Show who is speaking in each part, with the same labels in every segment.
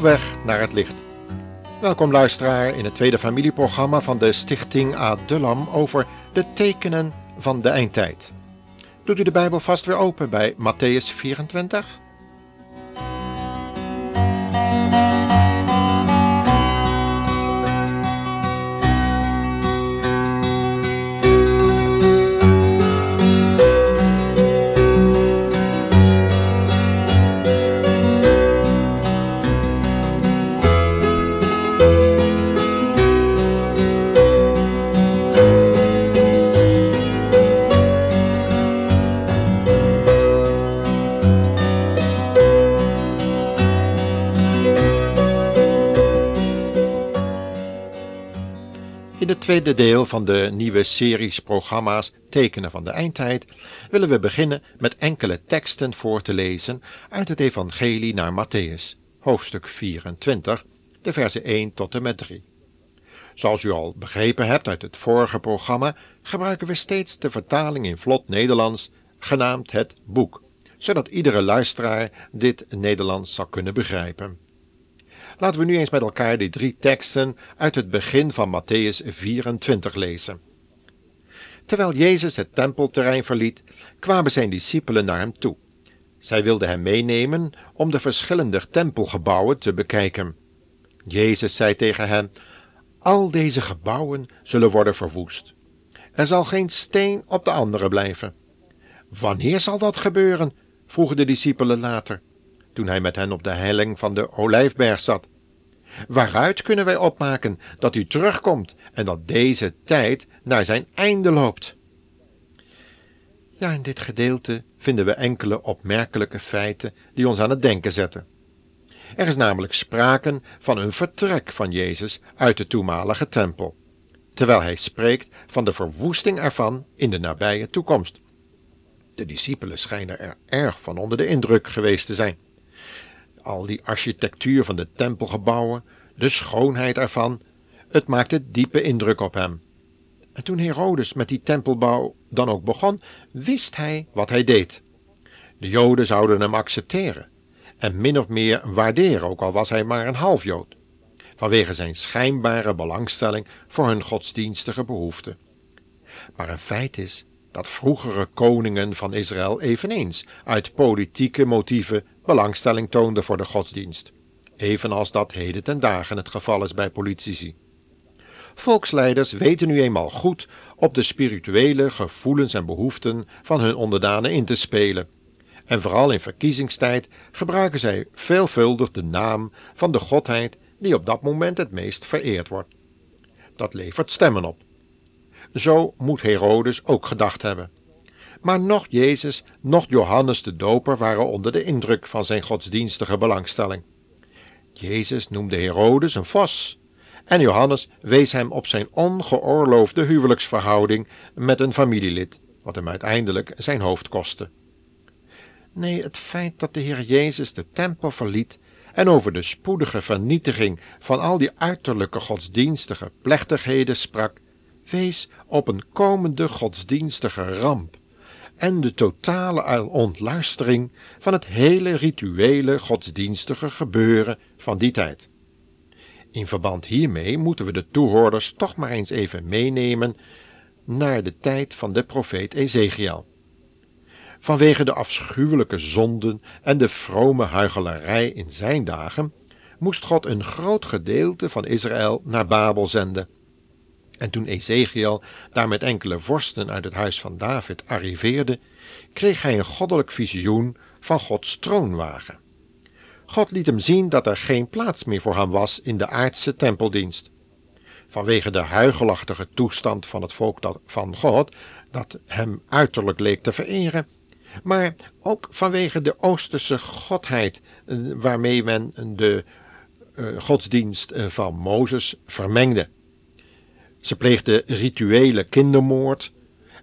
Speaker 1: weg naar het licht. Welkom luisteraar in het tweede familieprogramma van de Stichting Adullam over de tekenen van de eindtijd. Doet u de Bijbel vast weer open bij Matthäus 24? Tweede deel van de nieuwe series programma's Tekenen van de Eindtijd willen we beginnen met enkele teksten voor te lezen uit het Evangelie naar Matthäus, hoofdstuk 24, de versen 1 tot en met 3. Zoals u al begrepen hebt uit het vorige programma, gebruiken we steeds de vertaling in vlot Nederlands, genaamd het boek, zodat iedere luisteraar dit Nederlands zal kunnen begrijpen. Laten we nu eens met elkaar die drie teksten uit het begin van Matthäus 24 lezen. Terwijl Jezus het tempelterrein verliet, kwamen zijn discipelen naar hem toe. Zij wilden hem meenemen om de verschillende tempelgebouwen te bekijken. Jezus zei tegen hen: Al deze gebouwen zullen worden verwoest. Er zal geen steen op de andere blijven. Wanneer zal dat gebeuren? vroegen de discipelen later toen hij met hen op de helling van de Olijfberg zat. Waaruit kunnen wij opmaken dat u terugkomt en dat deze tijd naar zijn einde loopt? Ja, in dit gedeelte vinden we enkele opmerkelijke feiten die ons aan het denken zetten. Er is namelijk sprake van een vertrek van Jezus uit de toenmalige tempel, terwijl hij spreekt van de verwoesting ervan in de nabije toekomst. De discipelen schijnen er erg van onder de indruk geweest te zijn al die architectuur van de tempelgebouwen, de schoonheid ervan, het maakte diepe indruk op hem. En toen Herodes met die tempelbouw dan ook begon, wist hij wat hij deed. De Joden zouden hem accepteren en min of meer waarderen, ook al was hij maar een half Jood, vanwege zijn schijnbare belangstelling voor hun godsdienstige behoeften. Maar een feit is dat vroegere koningen van Israël eveneens uit politieke motieven belangstelling toonden voor de godsdienst, evenals dat heden ten dagen het geval is bij politici. Volksleiders weten nu eenmaal goed op de spirituele gevoelens en behoeften van hun onderdanen in te spelen, en vooral in verkiezingstijd gebruiken zij veelvuldig de naam van de godheid die op dat moment het meest vereerd wordt. Dat levert stemmen op. Zo moet Herodes ook gedacht hebben. Maar noch Jezus, noch Johannes de Doper waren onder de indruk van zijn godsdienstige belangstelling. Jezus noemde Herodes een vos, en Johannes wees hem op zijn ongeoorloofde huwelijksverhouding met een familielid, wat hem uiteindelijk zijn hoofd kostte. Nee, het feit dat de Heer Jezus de tempel verliet en over de spoedige vernietiging van al die uiterlijke godsdienstige plechtigheden sprak, wees op een komende godsdienstige ramp en de totale ontluistering van het hele rituele godsdienstige gebeuren van die tijd. In verband hiermee moeten we de toehoorders toch maar eens even meenemen naar de tijd van de profeet Ezekiel. Vanwege de afschuwelijke zonden en de vrome huichelarij in zijn dagen moest God een groot gedeelte van Israël naar Babel zenden en toen Ezekiel daar met enkele vorsten uit het huis van David arriveerde, kreeg hij een goddelijk visioen van Gods troonwagen. God liet hem zien dat er geen plaats meer voor hem was in de aardse tempeldienst. Vanwege de huigelachtige toestand van het volk van God, dat hem uiterlijk leek te vereren, maar ook vanwege de oosterse godheid eh, waarmee men de uh, godsdienst eh, van Mozes vermengde. Ze pleegden rituele kindermoord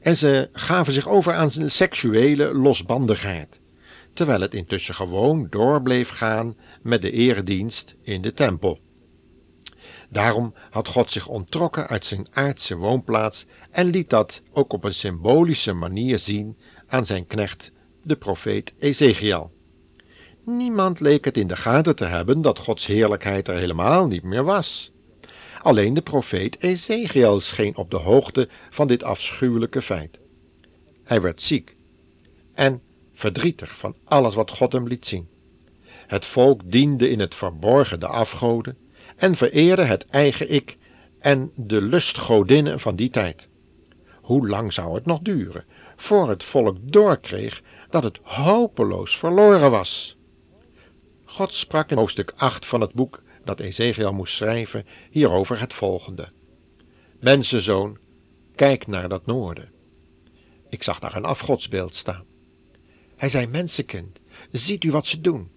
Speaker 1: en ze gaven zich over aan seksuele losbandigheid, terwijl het intussen gewoon door bleef gaan met de eredienst in de tempel. Daarom had God zich onttrokken uit zijn aardse woonplaats en liet dat ook op een symbolische manier zien aan zijn knecht, de profeet Ezekiel. Niemand leek het in de gaten te hebben dat Gods heerlijkheid er helemaal niet meer was. Alleen de profeet Ezekiel scheen op de hoogte van dit afschuwelijke feit. Hij werd ziek en verdrietig van alles wat God hem liet zien. Het volk diende in het verborgen de afgoden en vereerde het eigen ik en de lustgodinnen van die tijd. Hoe lang zou het nog duren voor het volk doorkreeg dat het hopeloos verloren was? God sprak in hoofdstuk 8 van het boek dat Ezekiel moest schrijven hierover het volgende. Mensenzoon, kijk naar dat noorden. Ik zag daar een afgodsbeeld staan. Hij zei, mensenkind, ziet u wat ze doen?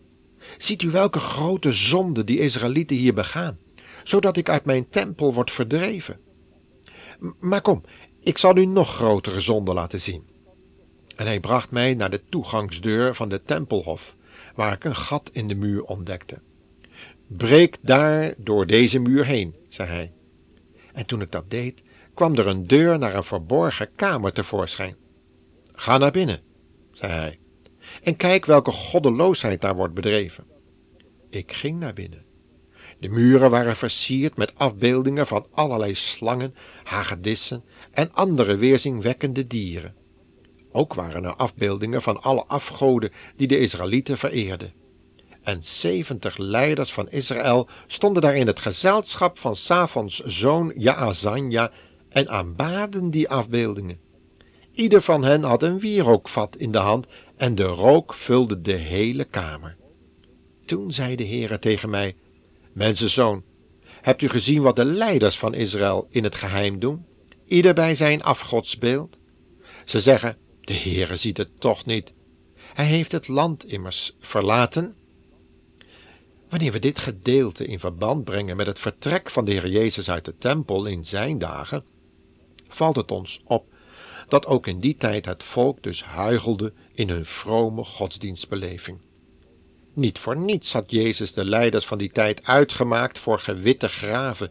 Speaker 1: Ziet u welke grote zonde die Israëlieten hier begaan, zodat ik uit mijn tempel word verdreven? Maar kom, ik zal u nog grotere zonden laten zien. En hij bracht mij naar de toegangsdeur van de tempelhof, waar ik een gat in de muur ontdekte. Breek daar door deze muur heen, zei hij. En toen ik dat deed, kwam er een deur naar een verborgen kamer tevoorschijn. Ga naar binnen, zei hij, en kijk welke goddeloosheid daar wordt bedreven. Ik ging naar binnen. De muren waren versierd met afbeeldingen van allerlei slangen, hagedissen en andere weerzinwekkende dieren. Ook waren er afbeeldingen van alle afgoden die de Israëlieten vereerden. En zeventig leiders van Israël stonden daar in het gezelschap van Safans zoon Jaazanja en aanbaden die afbeeldingen. Ieder van hen had een wierookvat in de hand en de rook vulde de hele kamer. Toen zei de Heere tegen mij, Mensenzoon, hebt u gezien wat de leiders van Israël in het geheim doen? Ieder bij zijn afgodsbeeld? Ze zeggen, de Heere ziet het toch niet. Hij heeft het land immers verlaten. Wanneer we dit gedeelte in verband brengen met het vertrek van de Heer Jezus uit de tempel in zijn dagen, valt het ons op dat ook in die tijd het volk dus huigelde in hun vrome godsdienstbeleving. Niet voor niets had Jezus de leiders van die tijd uitgemaakt voor gewitte graven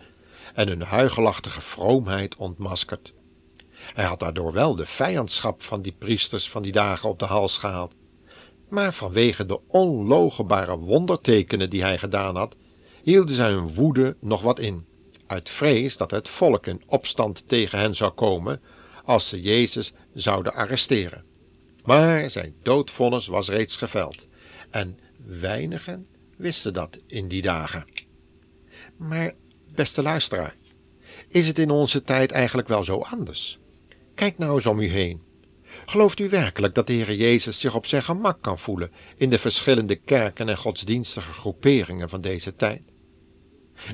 Speaker 1: en hun huigelachtige vroomheid ontmaskerd. Hij had daardoor wel de vijandschap van die priesters van die dagen op de hals gehaald. Maar vanwege de onlogenbare wondertekenen die hij gedaan had, hielden zij hun woede nog wat in, uit vrees dat het volk in opstand tegen hen zou komen als ze Jezus zouden arresteren. Maar zijn doodvonnis was reeds geveld, en weinigen wisten dat in die dagen. Maar, beste luisteraar, is het in onze tijd eigenlijk wel zo anders? Kijk nou eens om u heen. Gelooft u werkelijk dat de Heer Jezus zich op zijn gemak kan voelen in de verschillende kerken en godsdienstige groeperingen van deze tijd?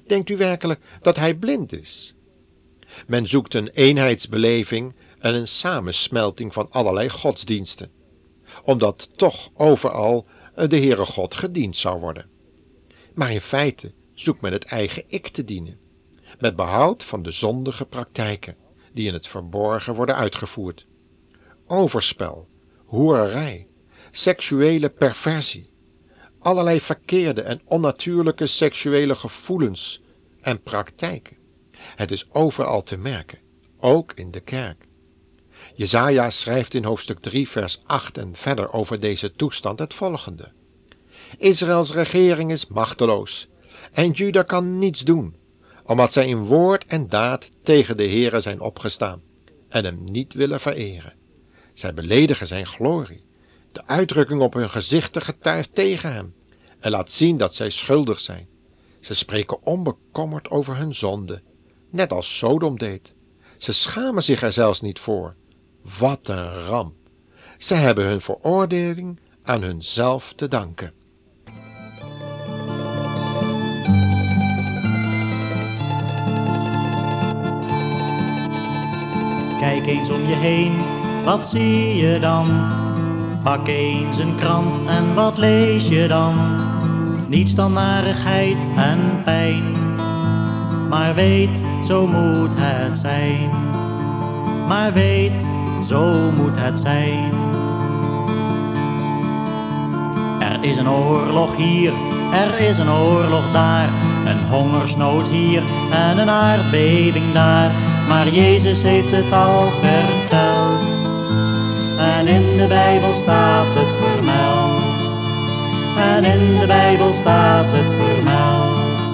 Speaker 1: Denkt u werkelijk dat hij blind is? Men zoekt een eenheidsbeleving en een samensmelting van allerlei godsdiensten, omdat toch overal de Heere God gediend zou worden. Maar in feite zoekt men het eigen ik te dienen, met behoud van de zondige praktijken die in het verborgen worden uitgevoerd. Overspel, hoererij, seksuele perversie, allerlei verkeerde en onnatuurlijke seksuele gevoelens en praktijken. Het is overal te merken, ook in de kerk. Jezaja schrijft in hoofdstuk 3 vers 8 en verder over deze toestand het volgende. Israëls regering is machteloos en Juda kan niets doen, omdat zij in woord en daad tegen de Heere zijn opgestaan en hem niet willen vereren. Zij beledigen zijn glorie. De uitdrukking op hun gezichten getuigt tegen hem en laat zien dat zij schuldig zijn. Ze spreken onbekommerd over hun zonde, net als Sodom deed. Ze schamen zich er zelfs niet voor. Wat een ramp! Zij hebben hun veroordeling aan hunzelf te danken.
Speaker 2: Kijk eens om je heen, wat zie je dan? Pak eens een krant en wat lees je dan? Niets dan narigheid en pijn. Maar weet, zo moet het zijn. Maar weet, zo moet het zijn. Er is een oorlog hier, er is een oorlog daar. Een hongersnood hier en een aardbeving daar. Maar Jezus heeft het al verteld. En in de Bijbel staat het vermeld. en in de Bijbel staat het vermeld.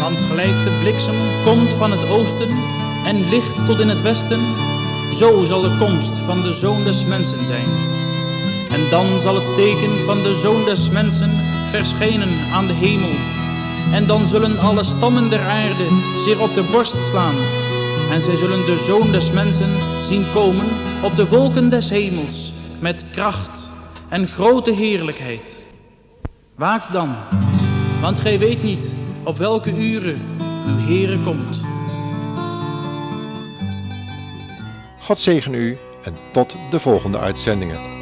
Speaker 3: Want gelijk de bliksem komt van het oosten en licht tot in het westen, zo zal de komst van de Zoon des Mensen zijn. En dan zal het teken van de Zoon des Mensen verschijnen aan de hemel. En dan zullen alle stammen der aarde zich op de borst slaan. En zij zullen de Zoon des Mensen zien komen op de wolken des hemels met kracht en grote heerlijkheid. Waakt dan, want gij weet niet op welke uren uw Heere komt.
Speaker 1: God zegen u en tot de volgende uitzendingen.